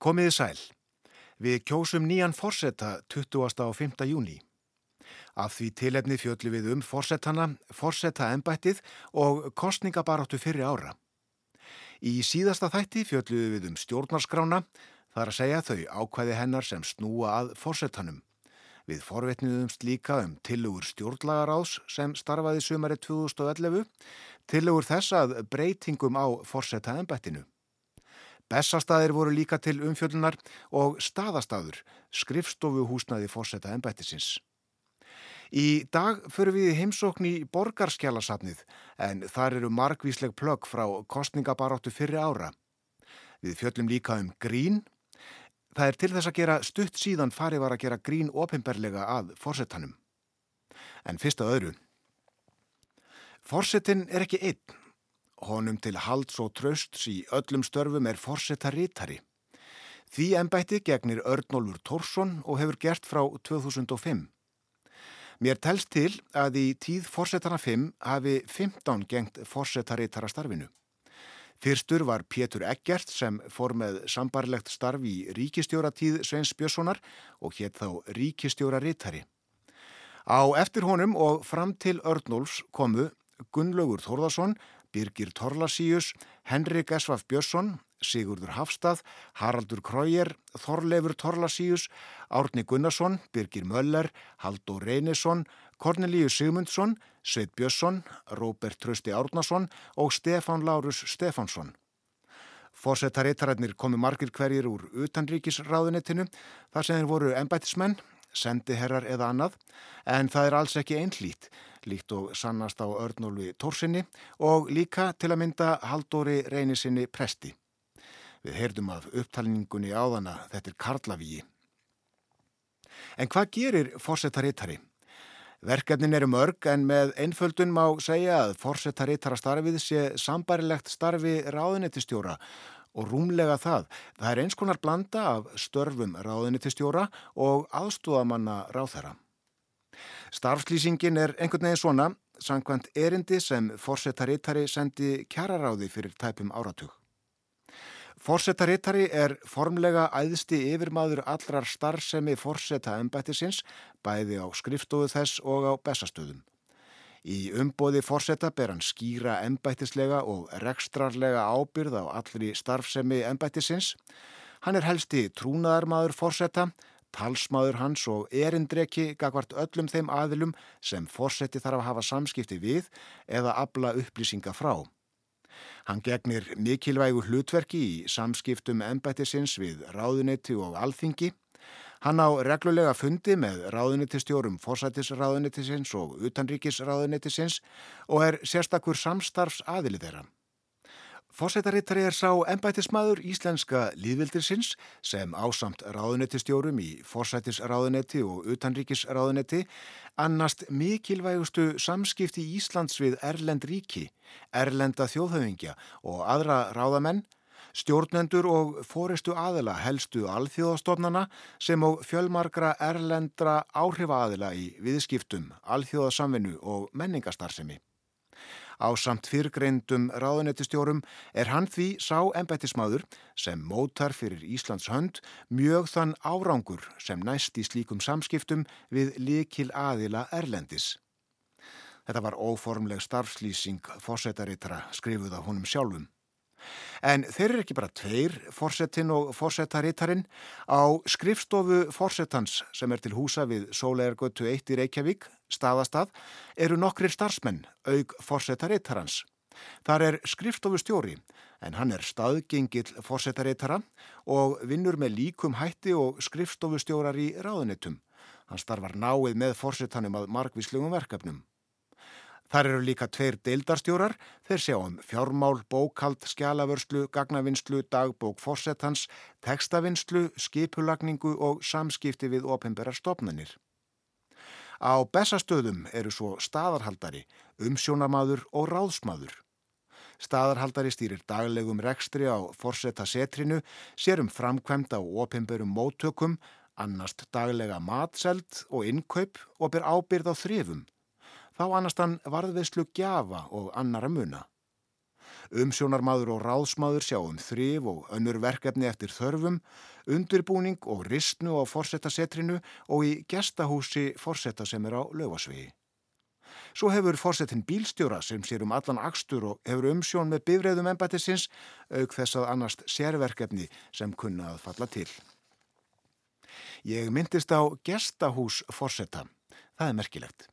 Komiði sæl. Við kjósum nýjan forsetta 20. og 5. júni. Af því tilefni fjöldlu við um forsettana, forsetta ennbættið og kostningabaráttu fyrir ára. Í síðasta þætti fjöldlu við um stjórnarskrána, þar að segja þau ákvæði hennar sem snúa að forsettanum. Við forvetniðumst líka um tilugur stjórnlagaráðs sem starfaði sumari 2011, tilugur þess að breytingum á forsetta ennbættinu. Bessastæðir voru líka til umfjöllunar og staðastæður, skrifstofu húsnaði fórseta ennbættisins. Í dag förum við heimsókn í borgarskjálasafnið en þar eru margvísleg plögg frá kostningabaráttu fyrri ára. Við fjöllum líka um grín. Það er til þess að gera stutt síðan farið var að gera grín opimberlega að fórsetanum. En fyrst að öðru. Fórsetin er ekki einn. Honum til halds og trösts í öllum störfum er forsetta rítari. Því ennbætti gegnir Örnólfur Tórsson og hefur gert frá 2005. Mér telst til að í tíð forsetana 5 hafi 15 gengt forsetarítara starfinu. Fyrstur var Pétur Eggert sem fór með sambarlegt starf í ríkistjóratíð Sveins Björnssonar og hétt þá ríkistjóra rítari. Á eftir honum og fram til Örnólfs komu Gunnlaugur Þórðarsson, Birgir Torlasíus, Henrik Esvaf Björnsson, Sigurdur Hafstað, Haraldur Krójer, Þorleifur Torlasíus, Árni Gunnarsson, Birgir Möller, Haldur Reynisson, Kornelíu Sigmundsson, Sveit Björnsson, Róbert Trösti Árnason og Stefán Lárus Stefánsson. Fórsetarittarætnir komu margir hverjir úr utanríkisráðunettinu þar sem þeir voru ennbættismenn, sendiherrar eða annað, en það er alls ekki einhlít líkt og sannast á Örnólfi Tórsinni og líka til að mynda Haldóri Reynisinni Presti. Við heyrðum af upptalningunni áðana, þetta er Karlavíi. En hvað gerir fórsetarittari? Verkefnin eru mörg en með einföldun má segja að fórsetarittara starfið sé sambarilegt starfi ráðunettistjóra og rúmlega það. Það er eins konar blanda af störfum ráðunettistjóra og aðstúðamanna ráðherra. Starfslýsingin er einhvern veginn svona, sangkvæmt erindi sem fórsetarittari sendi kjararáði fyrir tæpum áratug. Fórsetarittari er formlega æðsti yfirmaður allrar starfsemi fórseta embættisins, bæði á skrifstofu þess og á bestastöðum. Í umbóði fórseta ber hann skýra embættislega og rekstrarlega ábyrð á allri starfsemi embættisins. Hann er helsti trúnaðarmaður fórseta, talsmaður hans og erindreki gagvart öllum þeim aðilum sem fórseti þarf að hafa samskipti við eða abla upplýsinga frá. Hann gegnir mikilvægu hlutverki í samskiptum embættisins við ráðunetti og alþingi. Hann á reglulega fundi með ráðunettistjórum fórsættisráðunettisins og utanríkisráðunettisins og er sérstakur samstarfs aðilið þeirra. Fórsættarittari er sá ennbættismadur íslenska líðvildirsins sem ásamt ráðunettistjórum í fórsættisráðunetti og utanríkisráðunetti annast mikilvægustu samskipti Íslands við Erlend ríki, Erlenda þjóðhauðingja og aðra ráðamenn, stjórnendur og fóristu aðila helstu alþjóðastofnana sem á fjölmarkra erlendra áhrifaðila í viðskiptum, alþjóðasamvinnu og menningastarsemi. Á samt fyrrgreindum ráðunettistjórum er hann því sá embættismadur sem mótar fyrir Íslands hönd mjög þann árangur sem næst í slíkum samskiptum við likil aðila Erlendis. Þetta var óformleg starfslýsing fórsetaritra skrifuð af honum sjálfum. En þeir eru ekki bara tveir, fórsetin og fórsetaritarinn. Á skrifstofu fórsetans sem er til húsa við Sólegargötu 1 í Reykjavík, staðastað, eru nokkrir starfsmenn, aug fórsetaritarans. Þar er skrifstofu stjóri, en hann er staðgengill fórsetaritara og vinnur með líkum hætti og skrifstofu stjórar í ráðunettum. Hann starfar náið með fórsetanum að margvíslugum verkefnum. Þar eru líka tveir deildarstjórar, þeir sjá um fjármál, bókald, skjálavörslu, gagnavinnslu, dagbók, fórsetans, tekstavinnslu, skipulagningu og samskipti við ofinberar stopnarnir. Á bestastöðum eru svo staðarhaldari, umsjónamaður og ráðsmaður. Staðarhaldari stýrir daglegum rekstri á fórsetasetrinu, sér um framkvæmda og ofinberum móttökum, annast daglega matseld og innkaup og ber ábyrð á þrifum. Þá annast hann varðveislu gjafa og annara muna. Umsjónarmadur og ráðsmaður sjá um þrif og önnur verkefni eftir þörfum, undirbúning og ristnu á forsetasetrinu og í gestahúsi forseta sem er á lögasvegi. Svo hefur forsetin bílstjóra sem sér um allan axtur og hefur umsjón með bifræðum ennbættisins auk þess að annast sérverkefni sem kunna að falla til. Ég myndist á gestahús forseta. Það er merkilegt.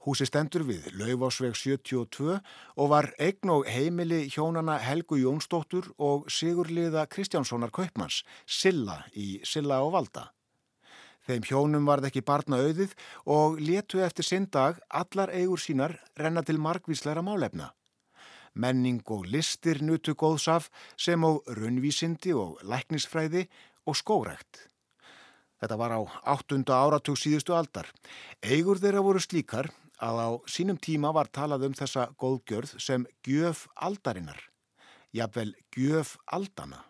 Húsi stendur við Laufásveg 72 og var eign og heimili hjónana Helgu Jónsdóttur og Sigurliða Kristjánssonar Kaupmanns, Silla í Silla og Valda. Þeim hjónum varð ekki barna auðið og letu eftir sinn dag allar eigur sínar renna til margvísleira málefna. Menning og listir nutu góðsaf sem á raunvísindi og læknisfræði og skórekt. Þetta var á 8. áratug síðustu aldar. Eigur þeirra voru slíkar að á sínum tíma var talað um þessa góðgjörð sem gjöf aldarinnar, jafnvel gjöf aldana.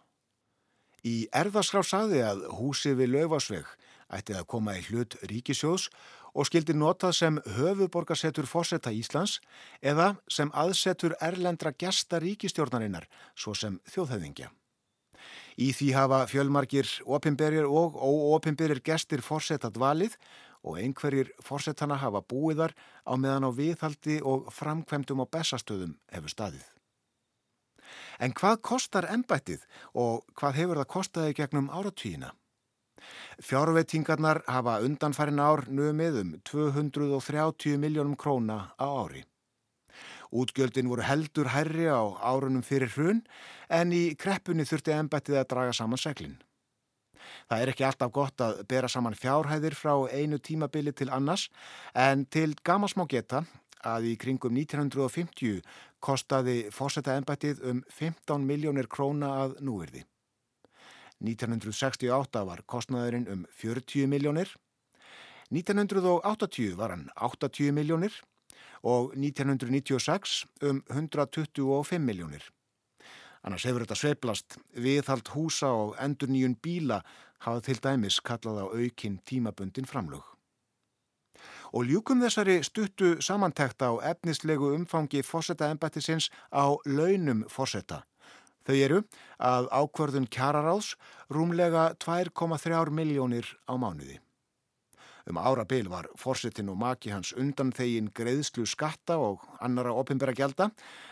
Í erðaskrá saði að húsi við Laufásveg ætti að koma í hlut ríkisjós og skildi notað sem höfuborgarsetur fórsetta Íslands eða sem aðsetur erlendra gesta ríkistjórnarinnar, svo sem þjóðhauðingja. Í því hafa fjölmarkir opimberjir og óopimberjir gestir fórsetat valið og einhverjir fórsetana hafa búiðar á meðan á viðhaldi og framkvæmdum á bestastöðum hefur staðið. En hvað kostar ennbættið og hvað hefur það kostaði gegnum áratvíina? Fjárveitingarnar hafa undanfærin ár numið um 230 miljónum króna á ári. Útgjöldin voru heldur herri á árunum fyrir hrun en í kreppunni þurfti ennbættið að draga saman seglinn. Það er ekki alltaf gott að bera saman fjárhæðir frá einu tímabili til annars en til gamasmá geta að í kringum 1950 kostaði fósetta ennbættið um 15 miljónir króna að núverði. 1968 var kostnaðurinn um 40 miljónir, 1980 var hann 80 miljónir og 1996 um 125 miljónir. Annars hefur þetta sveiplast viðhald húsa og endur nýjun bíla hafa til dæmis kallað á aukinn tímabundin framlög. Og ljúkum þessari stuttu samantækta á efnislegu umfangi fósetta embættisins á launum fósetta. Þau eru að ákvörðun kjararáðs rúmlega 2,3 miljónir á mánuði. Um árabil var fórsetin og maki hans undan þegin greiðslu skatta og annara opimbera gjelda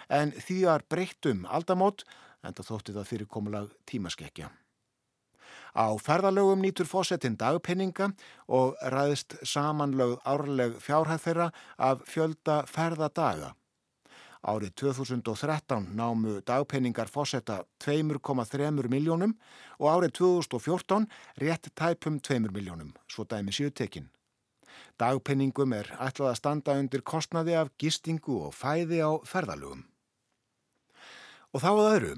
en því var breytt um aldamót en það þótti það fyrirkomulag tímaskekkja. Á ferðalögum nýtur fórsetin dagpenninga og ræðist samanlögð árleg fjárhæð þeirra af fjölda ferðadaga. Árið 2013 námu dagpenningar fórsetta 2,3 miljónum og árið 2014 rétt tæpum 2 miljónum, svo dæmi séu tekinn. Dagpenningum er ætlað að standa undir kostnaði af gistingu og fæði á ferðalögum. Og þá að öðru.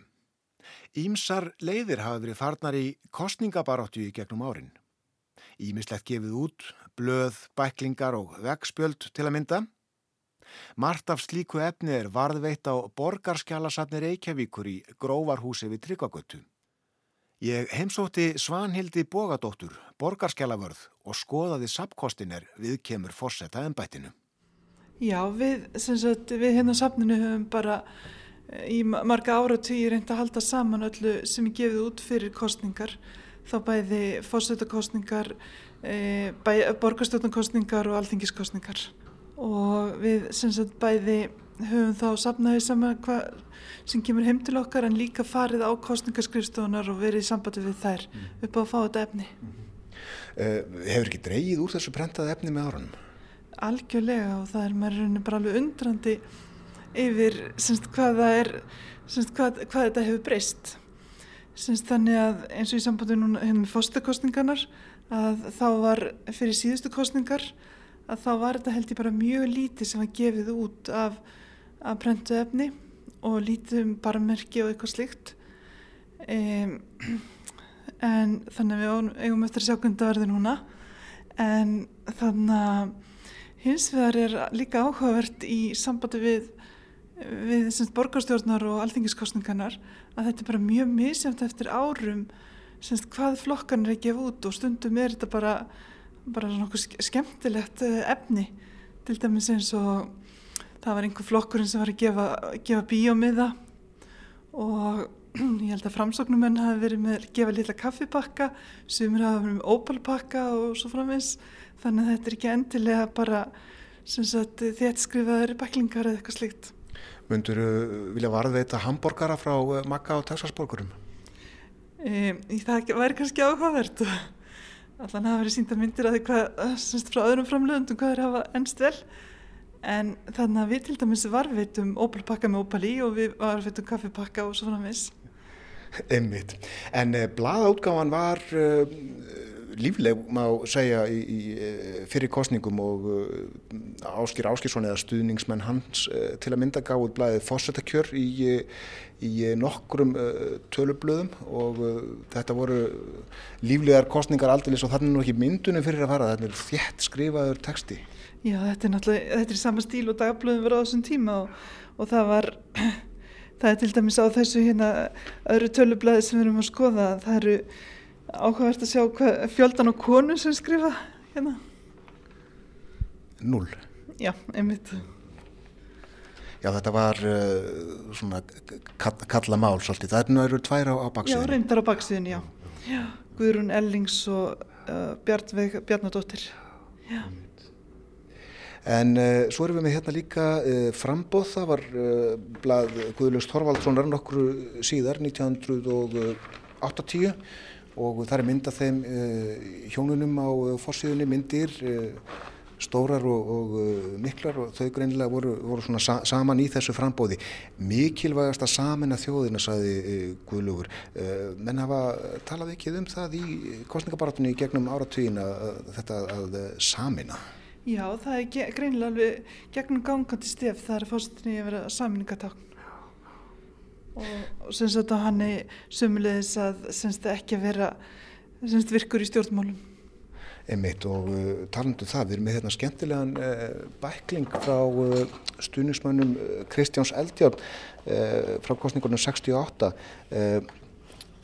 Ímsar leiðir hafa verið farnar í kostningabaráttu í gegnum árin. Ímislegt gefið út, blöð, bæklingar og vegspjöld til að mynda. Mart af slíku efni er varðveitt á borgarskjálasatni Reykjavíkur í gróvarhúsi við Tryggvagötu. Ég heimsótti Svanhildi Bogadóttur, borgarskjálavörð og skoðaði sapkostiner við kemur fórsetta ennbættinu. Já, við, sagt, við hérna sapninu höfum bara eh, í marga áratvíi reynd að halda saman öllu sem er gefið út fyrir kostningar. Þá bæði fórsetakostningar, e, eh, borgarstjórnarkostningar og alþingiskostningar og við sagt, bæði höfum þá sapnaði sama hvað sem kemur heim til okkar en líka farið á kostningaskrifstofunar og verið í sambandi við þær mm. upp á að fá þetta efni. Mm. Uh, hefur ekki dreyið úr þessu prentaði efni með árunum? Algjörlega og það er maður bara alveg undrandi yfir semst, hvað, er, semst, hvað, hvað þetta hefur breyst. Semst, þannig að eins og í sambandi núna hérna með fórstakostningarnar að þá var fyrir síðustu kostningar að þá var þetta held ég bara mjög lítið sem var gefið út af, af prentu efni og lítið um barmerki og eitthvað slikt um, en þannig við eigum eftir að sjá hvernig það verður núna. En þannig að hins vegar er líka áhugavert í sambandi við við borgarstjórnar og alþingiskostningarnar að þetta er bara mjög misjönd eftir árum semst hvað flokkan er að gefa út og stundum er þetta bara bara svona skemmtilegt eh, efni. Til dæmis eins og það var einhver flokkurinn sem var að gefa, gefa bíómiða og ég held að framsóknumenn hafi verið með gefa lilla kaffipakka sumir hafi verið með ópalpakka og svo framins þannig að þetta er ekki endilega bara þétt skrifaður baklingar eða eitthvað slikt Mundur þú vilja varðveita hambúrgara frá eh, makka og texasborgurum? E, það væri kannski áhugavert allan hafa verið sínda myndir að því hvað semst frá öðrum framlöðundum hvað er hafa ennst vel en þannig að við til dæmis varveitum ópalpakka með ópal í og við varveitum kaffipakka og svo framins Einmitt. En uh, blaðátgáfan var uh, lífleg, má segja, í, í eh, fyrir kostningum og uh, Áskir Áskirsson eða stuðningsmenn hans til að mynda gáð blaðið fórsetakjör í, í nokkrum tölublöðum og þetta voru líflegar kostningar aldrei og þannig nú ekki myndunum fyrir að fara, þetta er þjætt skrifaður texti. Já, þetta er náttúrulega, þetta er sama stíl og dagblöðum verið á þessum tíma og, og það var það er til dæmis á þessu hérna öðru tölublaði sem við erum að skoða það eru áhugavert að sjá hvað, fjöldan og konu sem skrifa hérna. Null Já, einmitt. Já, þetta var uh, svona kalla mál svolítið, það er nú eru tvær á, á baksíðinu Já, reyndar á baksíðinu, já. já Guðrún Ellings og uh, Bjarnadóttir. Já. En uh, svo erum við með hérna líka uh, frambóð, það var uh, blað Guðlust Horvaldssonar nokkru síðar, 1980 og það er myndað þeim hjónunum á fórsíðunni myndir, stórar og, og miklar og þau greinilega voru, voru svona sa saman í þessu frambóði. Mikilvægast að samina þjóðina, saði Guðlugur. Menn hafa talað ekki um það í kostningabaratunni gegnum áratvíina þetta að samina. Já, það er greinilega alveg gegnum gangandi stef það er fórstinni að vera saminningatákn og, sagt að hann er sömulegis að semst ekki að vera semst virkur í stjórnmálum. Emitt og uh, talandu það, við erum með hérna skemmtilegan uh, bækling frá uh, stuðnismannum uh, Kristjáns Eldjárn uh, frá kostningunum 68 uh,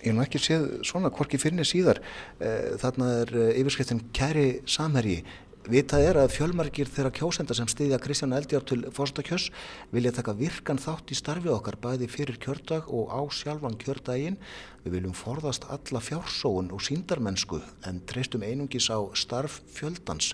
ég nú ekki séð svona hvorki fyrir síðar þarna er yfirskriftin Kæri Samherji Vitað er að fjölmargir þeirra kjósenda sem stiðja Kristján Eldjár til fórstakjöss vilja taka virkan þátt í starfi okkar bæði fyrir kjördag og á sjálfan kjördaginn. Við viljum forðast alla fjársóun og síndarmennsku en treystum einungis á starf fjöldans.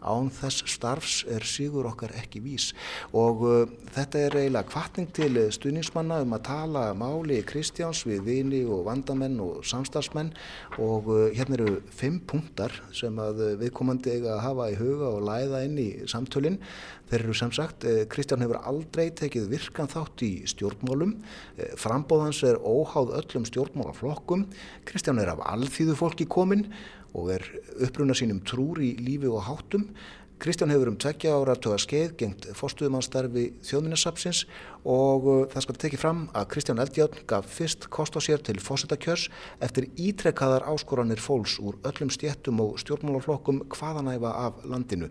Án þess starfs er sígur okkar ekki vís og uh, þetta er eiginlega kvartning til stuðningsmanna um að tala máli Kristjáns við vini og vandamenn og samstarfsmenn og uh, hérna eru fimm punktar sem að viðkomandi eiga að hafa í huga og læða inn í samtölinn. Þeir eru sem sagt, eh, Kristján hefur aldrei tekið virkan þátt í stjórnmálum, eh, frambóðans er óháð öllum stjórnmálaflokkum, Kristján er af alþýðu fólki kominn og er uppruna sínum trúr í lífi og háttum. Kristján hefur um tveggja ára töga skeið gengt fórstuðumannstarfi þjóðminnarsapsins og uh, það skal tekið fram að Kristján Eldjátt gaf fyrst kost á sér til fórsetakjörs eftir ítrekkaðar áskoranir fólks úr öllum stjettum og stjórnmálaflokkum hvaðanæfa af landinu.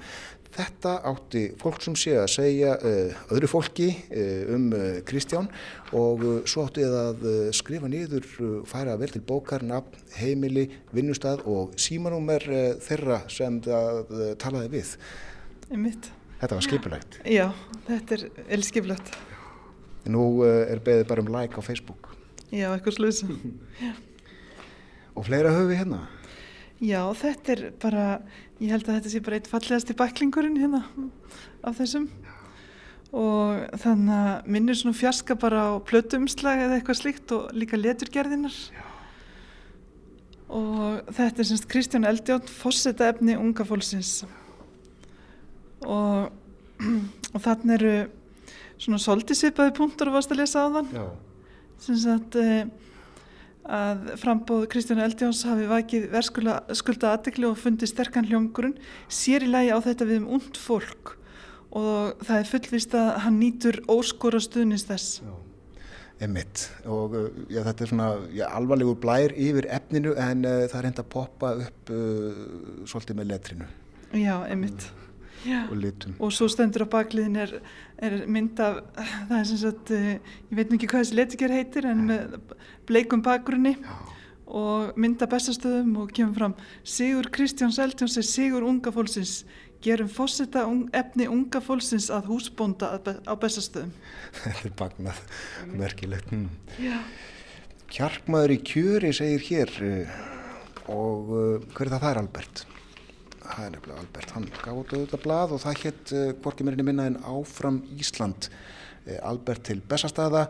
Þetta átti fólk sem sé að segja uh, öðru fólki uh, um Kristján og svo átti það að skrifa niður, færa vel til bókar, nafn, heimili, vinnustad og símanúmer þeirra sem það talaði við. Þetta var skipulegt. Já, þetta er elskipulegt. Nú er beðið bara um like á Facebook. Já, eitthvað sluðsum. og fleira höfu hérna? Já, þetta er bara, ég held að þetta sé bara eitt fallegast í baklingurinn hérna af þessum og þannig að minnir svona fjarska bara á plötumslag eða eitthvað slíkt og líka leturgerðinar og þetta er semst Kristján Eldjón fórseta efni unga fólksins og, og þannig eru svona svolítið svipaði punktur og varst að lesa á þann sem sagt að frambóð Kristján Eldjáns hafi vakið verðskulda aðdekli og fundið sterkan hljómgrunn sér í lagi á þetta við um und fólk og það er fullvist að hann nýtur óskora stuðnist þess. Já, emitt og uh, já, þetta er svona já, alvarlegur blær yfir efninu en uh, það er hend að poppa upp uh, svolítið með letrinu. Já, emitt. Mm Já. og litum. Og svo stendur á bakliðin er, er mynd af, það er sem sagt, eh, ég veit nú ekki hvað þessi letiker heitir en með bleikum bakgrunni Já. og mynda bestastöðum og kemur fram Sigur Kristján Seldjóns er Sigur unga fólksins gerum fósita un efni unga fólksins að húsbónda á bestastöðum Þetta er bagnað, merkilegt mm. Kjarkmaður í kjöri segir hér uh, og uh, hver er það er Albert? Það er nefnilega Albert, hann gaf út auðvitað blað og það hétt uh, hvorki mérinni minna en Áfram Ísland. Albert til Bessastæða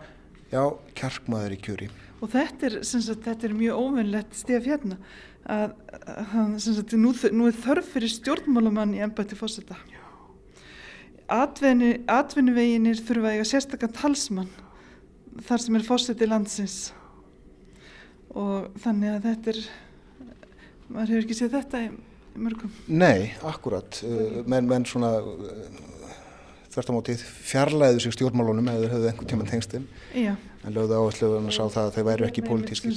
já, kjarkmaður í kjöri. Og þetta er, sagt, þetta er mjög óvinnlegt stef hérna að, að sagt, nú, nú er þörf fyrir stjórnmálumann í ennbætti fósita atvinnuveginir þurfa eiga sérstaklega talsmann þar sem er fósiti landsins. Og þannig að þetta er maður hefur ekki séð þetta í mörgum? Nei, akkurat menn, menn svona þvert á mótið fjarlæðu sig stjórnmálunum eða þau hefðu einhvern tíma tengstinn en lögðu áherslu að sá það að þeir væri ekki pólitíski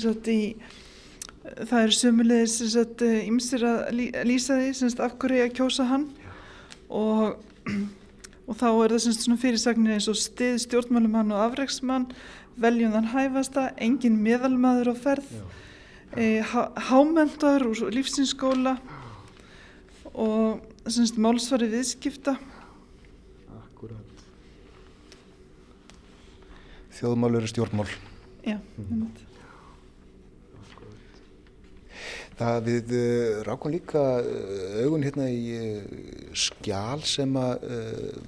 Það er sömulegis ímsir að lýsa því semst, af hverju að kjósa hann. Og, og þá er það semst, fyrirsagnir eins og stið stjórnmálumann og afreiksmann veljum þann hæfasta, engin meðalmaður á ferð e, há, hámendar úr lífsinskóla og semst, málsvari viðskipta. Þjóðmál eru stjórnmál. Já, mm. Það við uh, rákum líka uh, augun hérna í uh, skjál sem að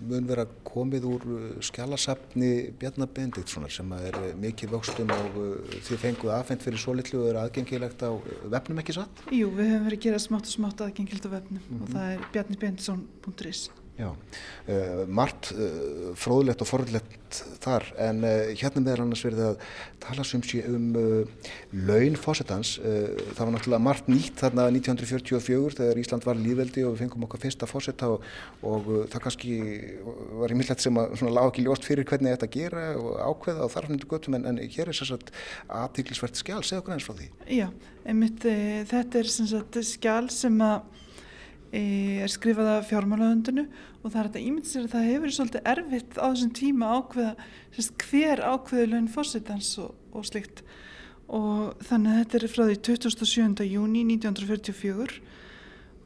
mun vera komið úr skjálasafni Bjarnar Bendiktssonar sem að er mikið vöxtum og þið fenguð aðfengt fyrir svo litlu og er aðgengilegt á vefnum ekki satt? Jú, við höfum verið að gera smátt og smátt aðgengilegt á vefnum mm -hmm. og mhm. það er bjarnibendiksson.is Já, uh, margt uh, fróðlegt og forðlegt þar en uh, hérna meðal annars verið að tala sem sé um laun fósettans. Það var náttúrulega margt nýtt þarna 1944 þegar Ísland var lífveldi og við fengum okkar fyrsta fósetta og, og það kannski var í millett sem að lág ekki ljóst fyrir hvernig þetta gera og ákveða og þarfnindu göttum en, en hér er sérstaklega aðtíklisvert skjál. Segð okkur eins frá því. Já, einmitt, þetta er sérstaklega skjál sem að er skrifað af fjármálaðundinu og það er þetta ímynd sér að það hefur svolítið erfitt á þessum tíma ákveða sérst, hver ákveðu laun fósitans og, og slikt og þannig að þetta er frá því 27. júni 1944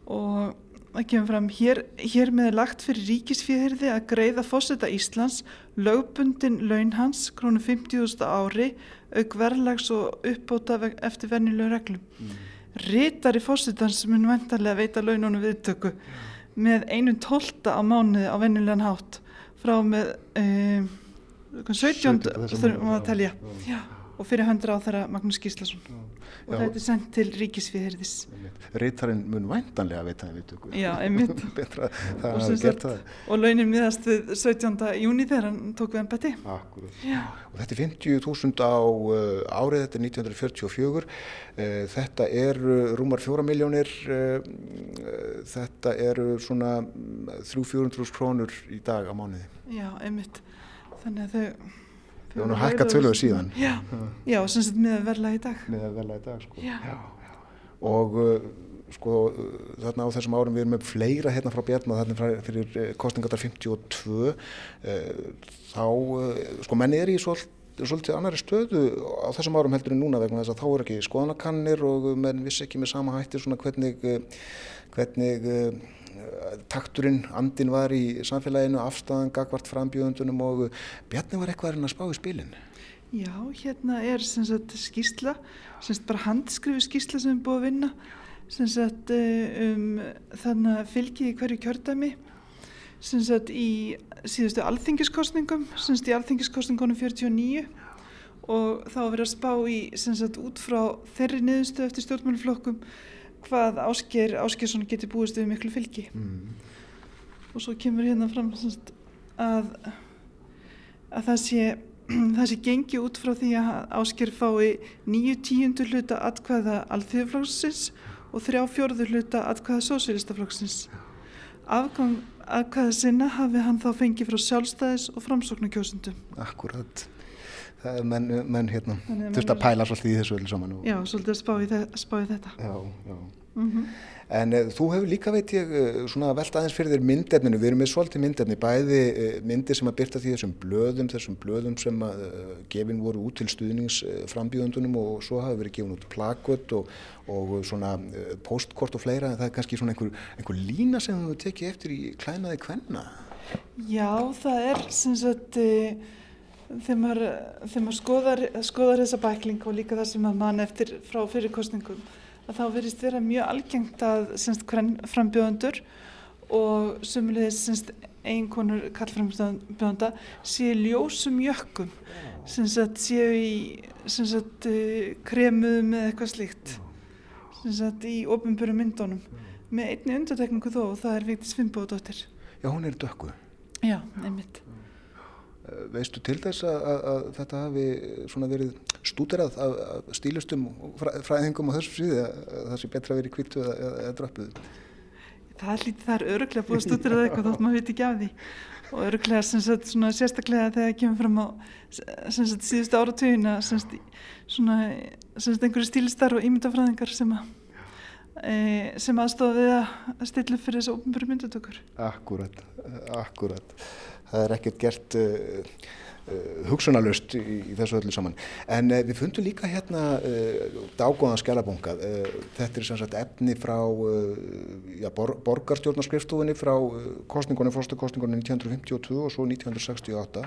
og það kemur fram hér, hér með lagt fyrir ríkisfíðirði að greiða fósita Íslands lögbundin laun hans krónu 50.000 ári auk verðlags og uppbóta eftir vennilegu reglum mm rítari fósitans mun vendarlega veita laununum viðtöku með einu tólta á mánuði á vennilegan hátt frá með um, 17. þurfum við að telja. Já, og fyrir höndra á þeirra Magnús Gíslason. Og Já. þetta er sendt til ríkisviðherðis Rítarinn mun væntanlega að veita það Já, einmitt. Að gert það. Og launin miðast við 17. júni þegar hann tók við enn beti Og þetta er 50.000 á uh, árið þetta er 1944 uh, þetta er uh, rúmar 4 miljónir uh, uh, þetta eru svona 300-400 krónur í dag á mánuði. Já, einmitt. Þannig að þau Það var nú hækka töluðu síðan. Já, já sem sagt með verla í dag. Með verla í dag, sko. Já. já, já. Og uh, sko þarna á þessum árum við erum með fleira hérna frá Bjarnar þarna fyrir uh, kostningatar 52 uh, þá, uh, sko menni er í svolítið svolítið annari stöðu á þessum árum heldur en núna vegna þess að þá er ekki skoðanakannir og menn vissi ekki með sama hætti svona hvernig, hvernig takturinn, andin var í samfélaginu, afstæðan, gagvart frambjöðundunum og Bjarni var eitthvað að spá í spilin. Já, hérna er sagt, skýrsla, sagt, bara handskrifu skýrsla sem er búið að vinna sagt, eh, um þannig að fylgi í hverju kjördæmi í síðustu alþingiskostningum, í alþingiskostningunum 49 og þá verið að spá í út frá þeirri niðurstu eftir stjórnmáluflokkum hvað Ásker Áskersson getur búist við miklu fylgi. Mm. og svo kemur hérna fram sagt, að, að það sé það sé gengi út frá því að Ásker fái nýju tíundur hluta atkvæða alþjóðflokksins og þrjá fjörður hluta atkvæða sósélistaflokksins afgang atkvæða sinna hafi hann þá fengið frá sjálfstæðis og framsóknarkjósundum Akkurat það er menn, menn hérna, þurft að pæla svolítið í þessu öllu saman. Já, svolítið að spá í, þetta. Já, já. Mm -hmm. En uh, þú hefur líka, veit ég, uh, svona velt aðeins fyrir þér myndefninu, við erum með svolítið myndefni, bæði uh, myndir sem að byrta því þessum blöðum, þessum blöðum sem að gefin voru út til stuðningsframbíðundunum og svo hafa verið gefin út plakut og, og svona postkort og fleira, en það er kannski svona einhver, einhver lína sem þú tekið eftir í klænaði kvenna. Já, það er sem sagt, þegar maður, þegar maður skoðar, skoðar þessa bækling og líka það sem maður mann eftir frá fyrirkostningum, að þá verist vera mjög algengt að frambjóðandur og sumulegis einkonur kallframbjóðanda séu ljósum jökkum séu í sagt, kremuðum eða eitthvað slíkt í ofinböru myndunum. Með einni undatekningu þó og það er Vigdís Finnbóðdóttir Já, hún er dökku Já, einmitt Veistu til þess að, að, að þetta hafi verið stúderað af, af stílustum og fræðingum á þessu síði að það sé betra að vera í kvítu eða, eða dröppuð? Það lítið, það er öruglega búið að stúderað eitthvað þótt maður veit ekki af því. Og öruglega sagt, svona, sérstaklega þegar það kemur fram á sagt, síðustu áratugina svona sagt, einhverju stílistar og ímyndafræðingar sem að e, sem aðstofið að stilla fyrir þessu ofnbjörn myndutökur Akkurat, akkurat það er ekkert gert uh, uh, hugsunarlust í, í þessu öllu saman. En uh, við fundum líka hérna dágóðan skjálabunga. Þetta er sem sagt efni frá ja, bor, borgarstjórnarskrifstofunni frá kostningunni, fórstakostningunni 1952 og svo 1968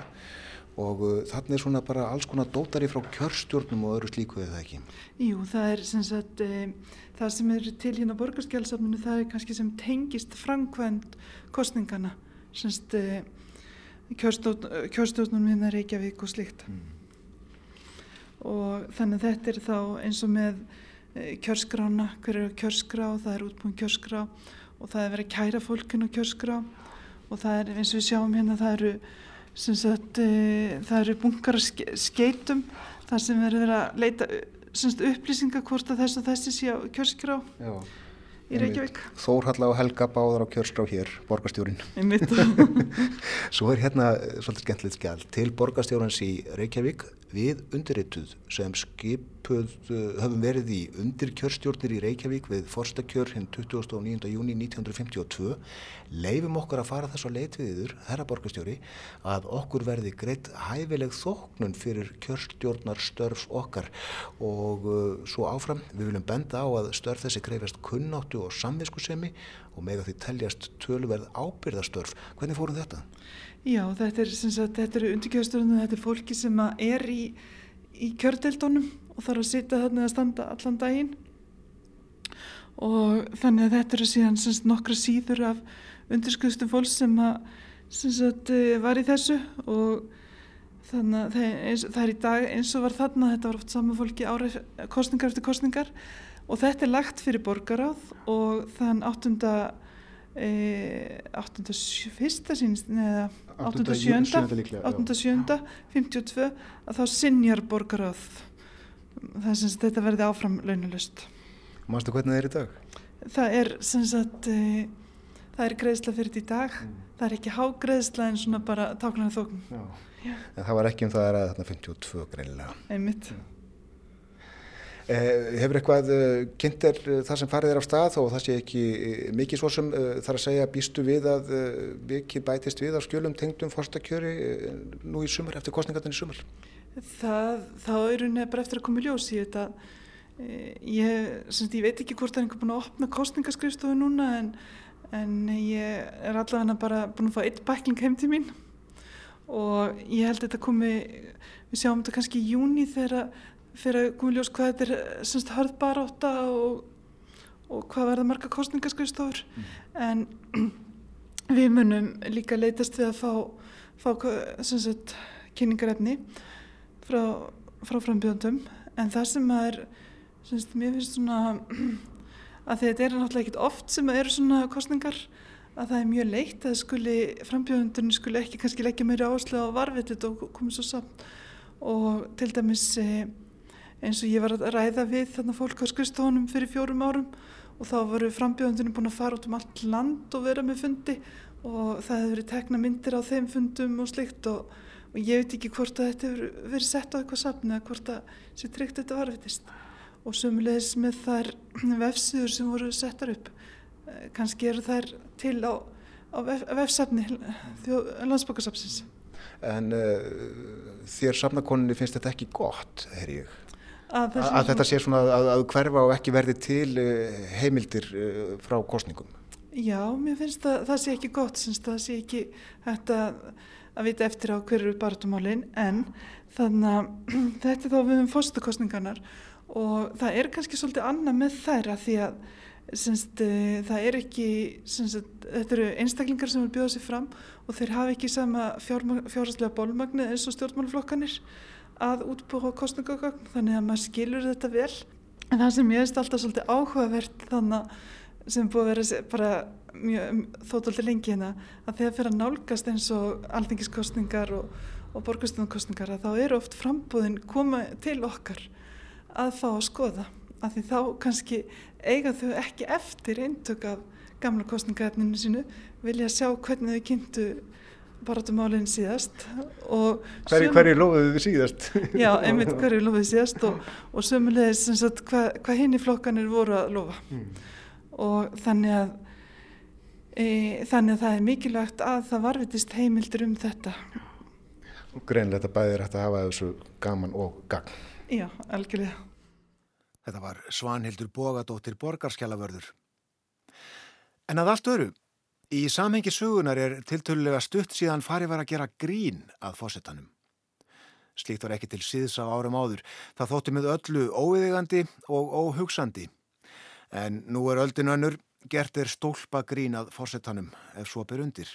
og þannig er svona bara alls konar dótari frá kjörstjórnum og öðru slíku eða ekki? Jú, það er sem sagt, e, það sem er til hérna borgarskjálsafninu það er kannski sem tengist framkvæmt kostningana, sem sagt, e, kjörstjórnum hérna Reykjavík og slikt mm. og þannig þetta er þá eins og með e, kjörskrána, hver eru kjörskrá það er útbúin kjörskrá og það er verið að kæra fólkinu kjörskrá. Og það er eins og við sjáum hérna það eru sagt, e, það eru bunkar skeitum þar sem verður að leita sagt, upplýsinga hvort að þess og þessi sé á kjörskrá. Já í Reykjavík. Þórhalla og Helga báðar á kjörskrá hér, borgastjórin. Svo er hérna svolítið skemmtilegt skjál til borgastjórans í Reykjavík við undirrituð sem skipuð höfum verið í undirkjörstjórnir í Reykjavík við forstakjör hinn 29. júni 1952 leifum okkur að fara þess að leit við yfir, herra borgastjóri, að okkur verði greitt hæfileg þóknun fyrir kjörstjórnar störf okkar og uh, svo áfram við viljum benda á að störf þessi kreifast kunnáttu og samviskusemi og með því teljast tölverð ábyrðastörf. Hvernig fórum þetta? Já, þetta er, er undirkjörstjórnum, þetta er fólki sem er í, í kjördeldónum og þarf að sitja þarna að standa allan daginn. Og þannig að þetta eru síðan sagt, nokkra síður af undirskuðstum fólks sem, að, sem sagt, eh, var í þessu og þannig að það, eins, það er í dag eins og var þarna, þetta var oft saman fólki árið kostningar eftir kostningar og þetta er lagt fyrir borgaráð og þann áttunda fyrsta sínist neða 87.52 að þá sinjar borgaráð það er sem sagt þetta verði áfram launulust Mástu hvernig það er í dag? Það er sem sagt e, það er greiðsla fyrir þetta í dag. Mm. það er ekki hágreiðsla en svona bara táknar þókn En það var ekki um það að það er 52 greinilega. Einmitt. Mm. Eh, hefur eitthvað eh, kynnt er eh, það sem farið er á stað og það sé ekki mikið svo sem þarf að segja býstu við að vikið bætist við á skjölum tengdum fórstakjöri nú í sumar, eftir kostningarnir í sumar? Það, það er unni bara eftir að koma í ljós í þetta. Ég, semst, ég veit ekki hvort það er einhver búin að opna kostningaskrifstofu núna en, en ég er allavega bara búin að fá eitt bækling heim til mín og ég held að þetta komi, við sjáum þetta kannski í júni þegar fyrir að koma í ljós hvað þetta er eh, semst hörðbaróta og, og hvað verða marga kostningaskauðstofur mm. en við munum líka leytast við að fá, fá semst kynningarefni frá, frá frambjöndum en það sem að er semst mér finnst svona að þetta er náttúrulega ekkit oft sem eru svona kostningar að það er mjög leitt að skuli frambjöndunni skuli ekki kannski leggja meiri áherslu á varvitið og komið svo samt og til dæmis eins og ég var að ræða við þarna fólk á skristofunum fyrir fjórum árum. Og þá voru frambjöðundinu búin að fara út um allt land og vera með fundi. Og það hefur verið tekna myndir á þeim fundum og slikt og, og ég veit ekki hvort að þetta hefur verið sett á eitthvað safn eða hvort að sér tryggt þetta varfitist og sömulegis með þær vefsíður sem voru settar upp eh, kannski eru þær til á, á vef, vefsafni landsbókarsafsins En uh, þér safnakoninni finnst þetta ekki gott, er ég? Að, Að, að þetta sé svona að, að hverfa og ekki verði til uh, heimildir uh, frá kostningum? Já, mér finnst að það sé ekki gott, syns, það sé ekki hægt að, vita eftir á hverju barðumálinn en þannig að þetta er þá við um fórstakostningarnar og það er kannski svolítið annað með þær að því að syns, það er ekki, syns, þetta eru einstaklingar sem vil bjóða sér fram og þeir hafa ekki sama fjárhastlega bólmagni eins og stjórnmáluflokkanir að útbúa kostningagögn þannig að maður skilur þetta vel. En það sem ég veist alltaf svolítið áhugavert þannig sem búið að vera bara mjög þóttaldi lengi hérna að þegar fyrir að nálgast eins og alþingiskostningar og, og borgastunarkostningar að þá eru oft frambúðin koma til okkar að fá að skoða. Að því þá kannski eiga þau ekki eftir eintök af gamla kostningaefninu sínu vilja sjá hvernig þau kynntu baratumálinn síðast og Hverju, hverju lofuðu þið síðast? Já, einmitt hverju lofuðu síðast og, og sömulegis hvað hva hinn í flokkanir voru að lofa. Mm. og þannig að e, þannig að það er mikilvægt að það varvitist heimildur um þetta. Og greinlega þetta bæðir hægt að hafa þessu gaman og gagn. Já, algjörlega. Þetta var Svanhildur Bogadóttir Borgarskjalavörður. En að allt öru Í samhengi sögunar er tiltölulega stutt síðan farið var að gera grín að fósettanum. Slíkt var ekki til síðs á árum áður. Það þótti með öllu óviðigandi og óhugsandi. En nú er öldin önnur, gert er stólpa grín að fósettanum ef svo ber undir.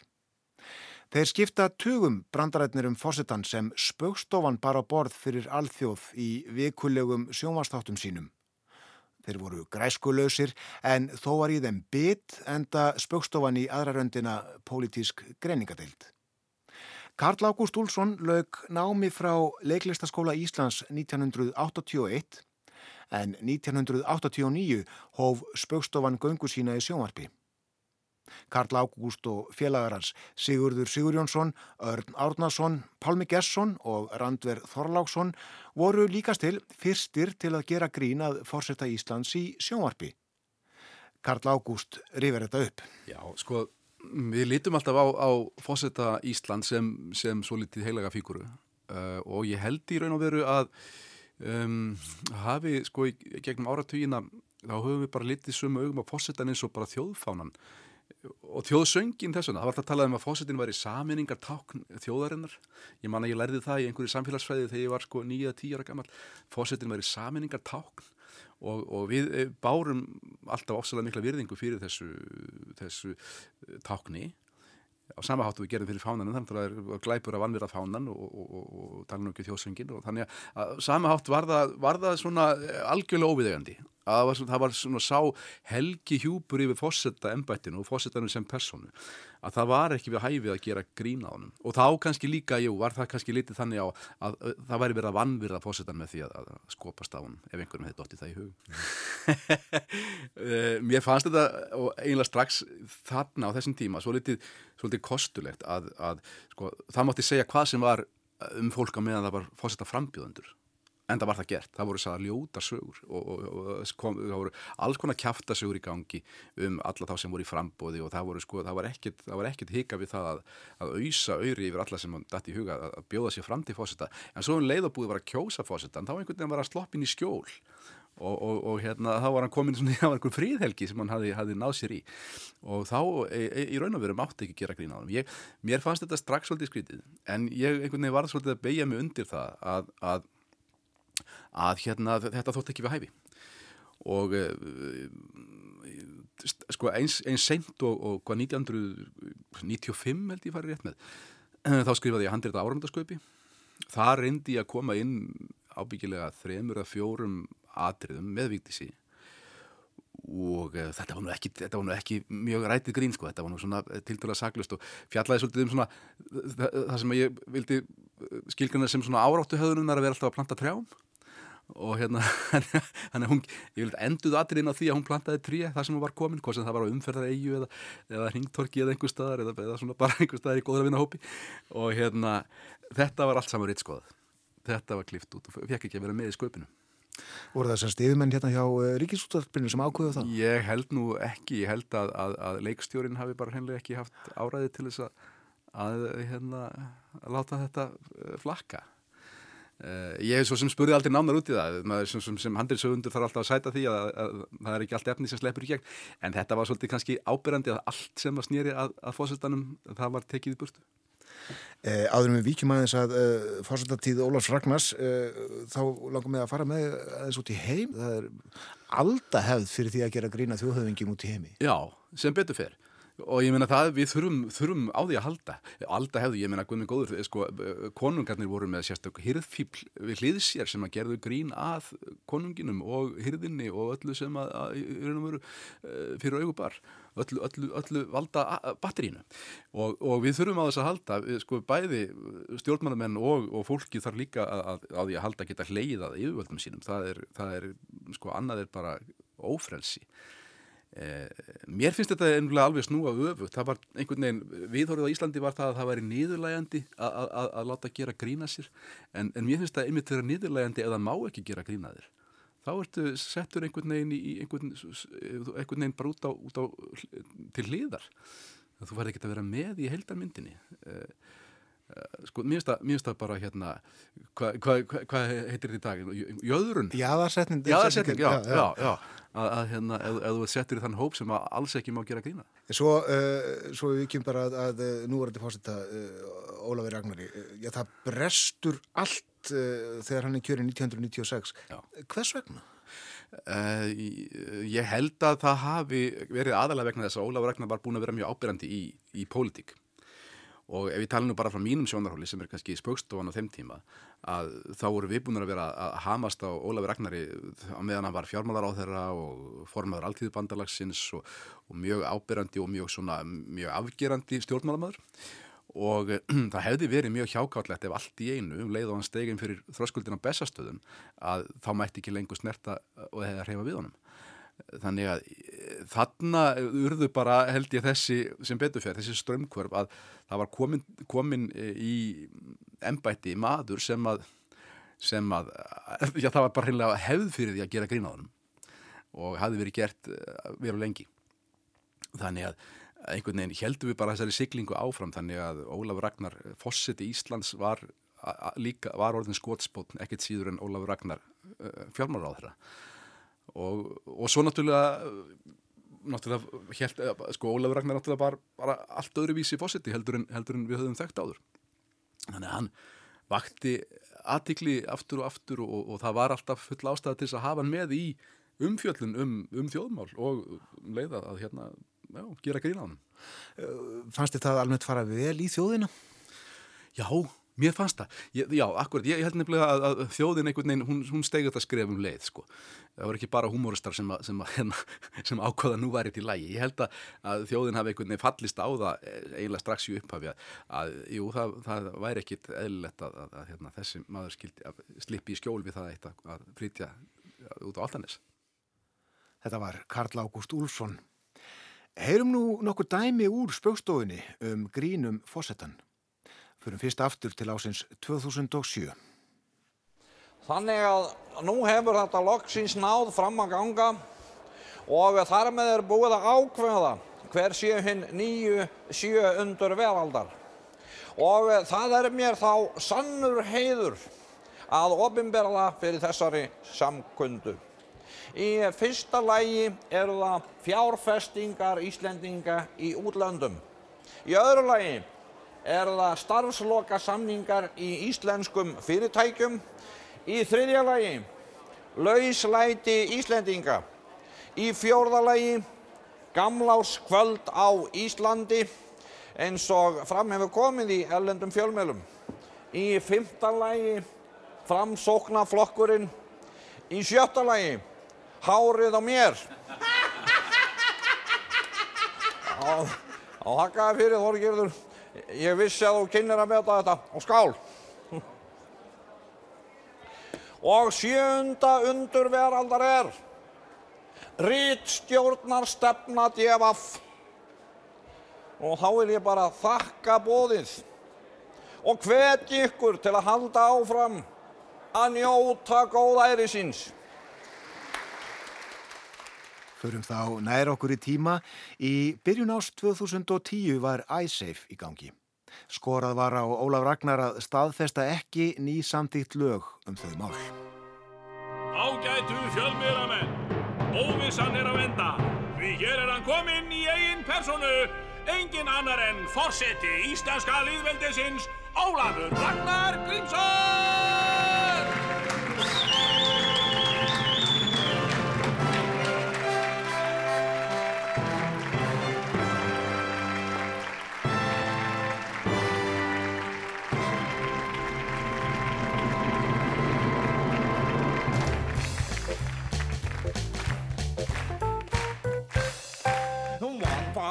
Þeir skipta tugum brandarætnir um fósettan sem spögstofan bara borð fyrir alþjóð í vikulegum sjónvastáttum sínum. Þeir voru græskulösir en þó var í þeim bit enda spökstofan í aðraröndina pólitísk greiningadeild. Karl Ágúst Úlsson lög námi frá Leiklistaskóla Íslands 1981 en 1989 hóf spökstofan göngu sína í sjónvarpi. Karl Ágúst og félagarans Sigurður Sigurjónsson, Örn Árnason, Pálmi Gesson og Randver Þorláksson voru líkast til fyrstir til að gera grín að fórsetta Íslands í sjónvarpi. Karl Ágúst rifir þetta upp. Já, sko, við lítum alltaf á, á fórsetta Íslands sem, sem svo litið heilaga fíkuru uh, og ég held í raun og veru að um, hafi, sko, gegnum áratugina þá höfum við bara litið sumu augum á fórsetan eins og bara þjóðfánan og þjóðsöngin þessuna, það var alltaf að tala um að fósettin var í saminningar tákn þjóðarinnar. Ég man að ég lærði það í einhverju samfélagsfræði þegar ég var sko nýja, tíu ára gammal fósettin var í saminningar tákn og, og við eh, bárum alltaf ofsalega mikla virðingu fyrir þessu, þessu eh, tákni á sama háttu við gerðum fyrir fánan þannig að það er glæpur að vannverða fánan og, og, og tala nú ekki þjóðsöngin og þannig að sama hátt var það, var það svona eh, algjörlega óviðegandi að það var, það var svona sá helgi hjúpur yfir fósetta ennbættinu og fósettanum sem personu að það var ekki við hæfið að gera grína á hann og þá kannski líka, jú, var það kannski litið þannig á að, að það væri verið að vannvirða fósettan með því að, að skopast á hann ef einhverjum hefði dottið það í hug. Eh, Mér fannst þetta og eiginlega strax þarna á þessum tíma svo litið, svo litið kostulegt að, að sko, það mátti segja hvað sem var um fólk á meðan það var fósetta frambjöðundur en það var það gert, það voru þess að ljóta sögur og, og, og kom, það voru alls konar kæfta sögur í gangi um alla þá sem voru í frambóði og það voru sko, það var var ekkert hika við það að, að auðsa auðri yfir alla sem dætt í huga að, að bjóða sér fram til fósita en svo um leið og búið var að kjósa fósita en þá einhvern veginn var að sloppin í skjól og, og hérna þá var hann komin svona, það var einhvern fríðhelgi sem hann hafi, hafi náð sér í. Og þá e, e, í raun og veru mátti ekki gera grína á hann mér fannst þetta strax svolítið skrítið en ég einhvern veginn var svolítið að beigja mig undir það að, að að hérna þetta þótt ekki við hæfi. Og uh, sko eins, eins seint og, og hvað 1995 held ég farið rétt með þá skrifaði ég handrið á áramdagsköpi það reyndi ég að koma inn ábyggilega þremur að fjórum atriðum með Víktísi og uh, þetta, var ekki, þetta var nú ekki mjög rætið grín sko, þetta var nú svona tildulega saglust og fjallaði svolítið um svona það, það sem ég vildi skilgjana sem svona áráttu höðununar að vera alltaf að planta trjám og hérna hann, hún, ég vil enduð aðrinn á því að hún plantaði tríja það sem hún var komin, hvort sem það var á umferðar eigu eða, eða hringtorki eða einhver staðar eða, eða svona bara einhver staðar í góðra vinahópi og hérna þetta var allt saman ritt skoðað þetta var klift út og fekk ekki að vera með í sköpinu voru það sem stiðmenn hérna hjá uh, Ríkisúttarpinu sem ákvöðu það? Ég held nú ekki, ég held að, að, að leikstjórin hafi bara hennilega ekki haft áræði til þess að, að hérna, láta þetta uh, flakka Uh, ég hef svo sem spurði aldrei nánar út í það. Maður sem, sem, sem handilsögundur þarf alltaf að sæta því að, að, að það er ekki allt efni sem sleppur í gegn. En þetta var svolítið kannski ábyrrandi að allt sem var snýri að, að fósöldanum það var tekið í burtu. Eh, Áðurum við vikjum aðeins að uh, fósöldatíð Ólafs Ragnars uh, þá langum við að fara með aðeins út í heim. Það er alltaf hefð fyrir því að gera grína þjóðhauðingum út í heimi. Já, sem betur fer og ég meina það við þurfum, þurfum á því að halda. Alltaf hefðu, ég meina guðminn góður sko, konungarnir voru með sérstök hirðfíbl við hliðis sér sem að gerðu grín að konunginum og hirðinni og öllu sem að, að, veru, eh, fyrir augubar öllu, öllu, öllu valda batterínu. Og, og við þurfum á þess að halda sko, bæði stjórnmannamenn og, og fólki þarf líka að því að halda geta hleiðað yfirvöldum sínum. Það er, það er sko annað er bara ófrelsi mér finnst þetta einhverlega alveg snúa öfu, það var einhvern veginn viðhórið á Íslandi var það að það væri nýðurlægandi að láta gera grína sér. En, en mér finnst það einmitt þeirra nýðurlægandi eða má ekki gera grína þér. Þá ertu settur einhvern veginn í einhvern, einhvern veginn bara út á, út á til hliðar. Þú færði ekki að vera með í heildarmyndinni. Eh, eh, sko, mér finnst það bara hérna hvað hva, hva, hva heitir þetta í dag? Jöðrun? Jáðarsetning Já, já, já, já að, að hérna, ef, þú settur í þann hóp sem alls ekki má gera grína. Svo, uh, svo við kemum bara að, að nú var þetta fórsetta uh, Ólafur Ragnari, já það brestur allt uh, þegar hann er kjörið 1996. Já. Hvers vegna? Uh, ég held að það hafi verið aðalega vegna þess að Ólafur Ragnar var búin að vera mjög ábyrgandi í, í pólitík og ef ég tala nú bara frá mínum sjónarhóli sem er kannski spökstofan á þeim tíma að þá voru við búin að vera að hamast á Ólafur Ragnari á meðan hann var fjármálar á þeirra og formadur alltíðubandalagsins og, og mjög ábyrrandi og mjög, svona, mjög afgerandi stjórnmálamöður og það hefði verið mjög hjákáttlegt ef allt í einu um leið og hann stegin fyrir þröskuldin á bestastöðum að þá mætti ekki lengur snerta og hefði að reyfa við honum. Þannig að þarna urðu bara held ég þessi sem beturferð, þessi strömmkvörf að það var komin, komin eh, í ennbætti maður sem að, sem að já það var bara hreinlega hefð fyrir því að gera grínaðunum og hafði verið gert eh, veru lengi. Þannig að einhvern veginn heldum við bara þessari siglingu áfram þannig að Ólafur Ragnar Fossetti Íslands var líka, var orðin skotspótn ekkert síður en Ólafur Ragnar fjármára á þeirra og, og svo náttúrulega náttúrulega, held, sko Ólafur Ragnar náttúrulega bara, bara allt öðru vísi fósiti heldur, heldur en við höfum þekkt áður þannig að hann vakti aðtikli aftur og aftur og, og það var alltaf full ástæða til að hafa hann með í umfjöllun um, um þjóðmál og um leiða að hérna, já, gera grína á hann Fannst þið það almennt fara vel í þjóðina? Já, Mér fannst það, ég, já, akkurat, ég held nefnilega að, að þjóðin einhvern veginn, hún, hún stegi þetta skref um leið, sko. Það voru ekki bara humoristar sem, sem, hérna, sem ákvaða nú væri til lægi. Ég held að, að þjóðin hafi einhvern veginn fallist á það eh, eiginlega strax í upphafi að, að jú, það, það væri ekkit eðlilegt að, að hérna, þessi maður skildi, slippi í skjól við það eitt að flytja út á Altanis. Þetta var Karl Ágúst Úlfsson. Heyrum nú nokkur dæmi úr spjókstofinni um grínum fósettan. Fyrir fyrst aftur til ásins 2007. Þannig að nú hefur þetta loksins náð fram að ganga og þar með er búið að ákveða hver séu hinn nýju sjö undur veraldar. Og það er mér þá sannur heiður að ofinberða fyrir þessari samkundu. Í fyrsta lægi eru það fjárfestingar Íslendinga í útlöndum. Í öðru lægi er það starfsloka samningar í íslenskum fyrirtækjum. Í þriðja lagi lauslæti Íslendinga. Í fjórða lagi gamláskvöld á Íslandi eins og fram hefur komið í ellendum fjölmjölum. Í fymta lagi framsóknaflokkurinn. Í sjötta lagi hárið á mér. Á hakkaði fyrir Þorgjörður. Ég vissi að þú kynir að meta þetta á skál. Og sjöunda undur veraldar er Rítstjórnar stefna djefaf. Og þá vil ég bara þakka bóðið og hvetja ykkur til að halda áfram að njóta góðæri síns. Förum þá nær okkur í tíma. Í byrjun ást 2010 var iSafe í gangi. Skorað var á Ólaf Ragnar að staðfesta ekki ný samtíkt lög um þau mál. Ágætu fjölmiðramenn, óvissan er að venda, því hér er hann kominn í eigin personu, engin annar en forseti íslenska líðveldisins, Ólafur Ragnar Grímsson!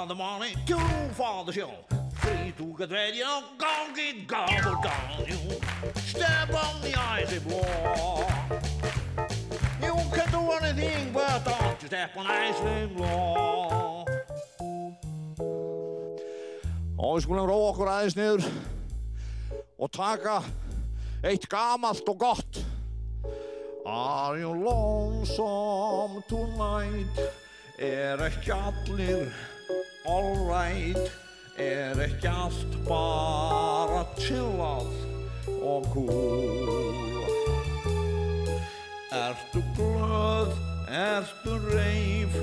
For the money, two for the show. Three to get ready, oh, go get gobbled down. You step on the icy floor. You can do anything, but don't you step on icy floor. Og við skulum róa okkur aðeins niður og taka eitt gamalt og gott. Are you lonesome tonight? Er ekki allir alright? Er ekki allt bara chillað og cool? Ertu glöð, ertu reif?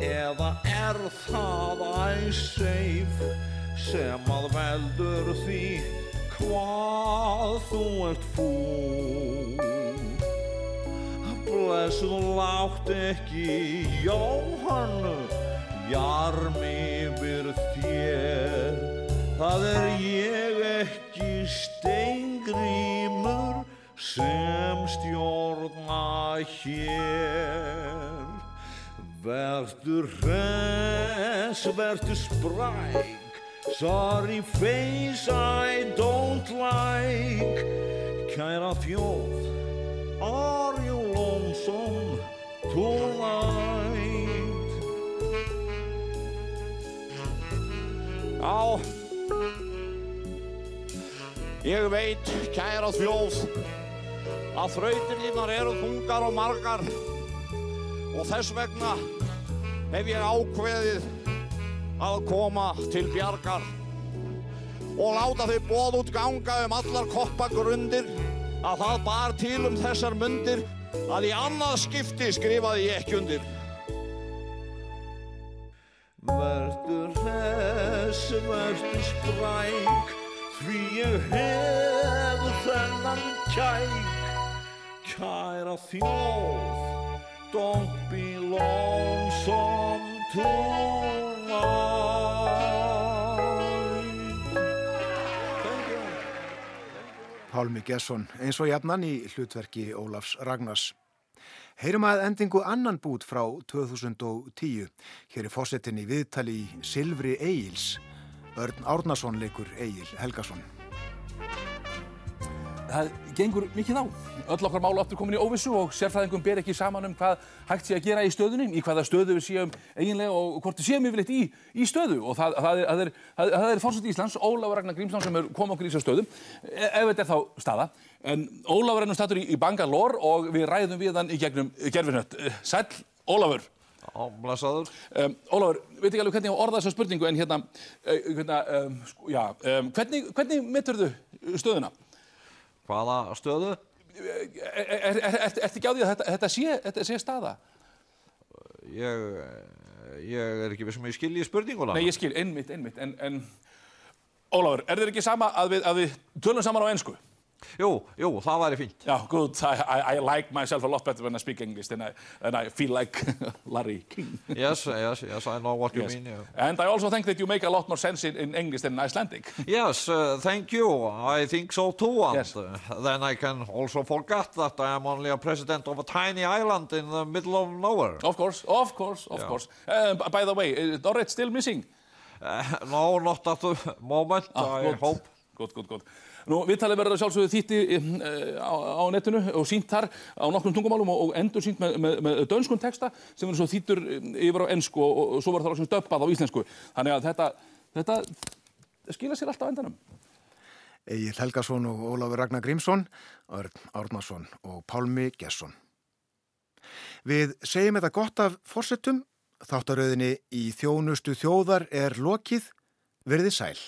Eða er það æseif sem að veldur því hvað þú ert fúl? Blessuð látt ekki Jóhannu Jarmi yfir þér. Það er ég ekki steingrímur sem stjórna hér. Vertu hress, vertu spræk Sorry face I don't like. Kæra þjóð Are you lonesome? Tonight? Já, ég veit, kæra þjóð, að þrautir þínar eru þungar og margar og þess vegna hef ég ákveðið að koma til bjargar og láta þau bóð út ganga um allar koppagrundir að það bar til um þessar mundir að í annað skipti skrifaði ég ekki undir. Vertu spræk, því ég hef þennan kæk. Kæra þjóð, don't be lonesome tonight. Thank you. Pálmi Gesson, eins og jafnan í hlutverki Ólafs Ragnars. Heyrum að endingu annan bút frá 2010. Hér er fósettin í viðtali í Silfri Egils. Örn Árnason leikur Egil Helgason. það gengur mikið á. Öll okkar málu aftur komin í óvissu og sérfræðingum ber ekki saman um hvað hægt sé að gera í stöðunni, í hvaða stöðu við séum eiginlega og hvort við séum yfirleitt í, í stöðu. Og það, það er, er, er, er fórsett Íslands, Ólafur Ragnar Grímsson sem er kom okkur í þessar stöðu, e- ef þetta er þá staða. En Ólafur er nú statur í, í Bangalore og við ræðum við hann í gegnum gerfinött. Sæll, Ólafur. Já, blessaður. Um, Ólafur, veit ekki alveg hvernig ég á orða þessa spurningu en hérna, uh, hérna um, sko, já, um, hvernig, hvernig meturðu stöðuna? Hvaða stöðu? Er, er, er, er, ertu ekki á því að þetta, þetta, sé, þetta sé staða? Ég, ég er ekki við sem ég skilji spurninguna. Nei, ég skil, einmitt, einmitt, en, en Ólafur, er þér ekki sama að við, að við tölum saman á ennsku? Jú, jú, það væri fínt. Já, good, I, I, I like myself a lot better when I speak English than I, than I feel like Larry King. Yes, yes, yes, I know what you Yes. mean. yeah. And I also think that you make a lot more sense in, in English than Icelandic. Yes, uh, thank you. I think so too. And Yes. uh, then I can also forget that I am only a president of a tiny island in the middle of nowhere. Of course, of course, of Yeah. course. Uh, by the way, is Dorrit still missing? Uh, no, not at the moment, Ah, I good. hope. Good, good, good. Nú, viðtalið verður að sjálfsögðu þýtti uh, á, á netinu og sínt þar á nokkrum tungumálum og, og endur sínt með, með, með dönskun texta sem verður svo þýttur yfir á ennsku og, og, svo verður það loksins döppað á íslensku. Þannig að þetta, þetta skila sér alltaf endanum. Egil Helgason og Ólafur Ragnar Grímsson, Örn Árnason og Pálmi Gesson. Við segjum þetta gott af fórsettum, þáttaröðinni í þjónustu þjóðar er lokið, verði sæl.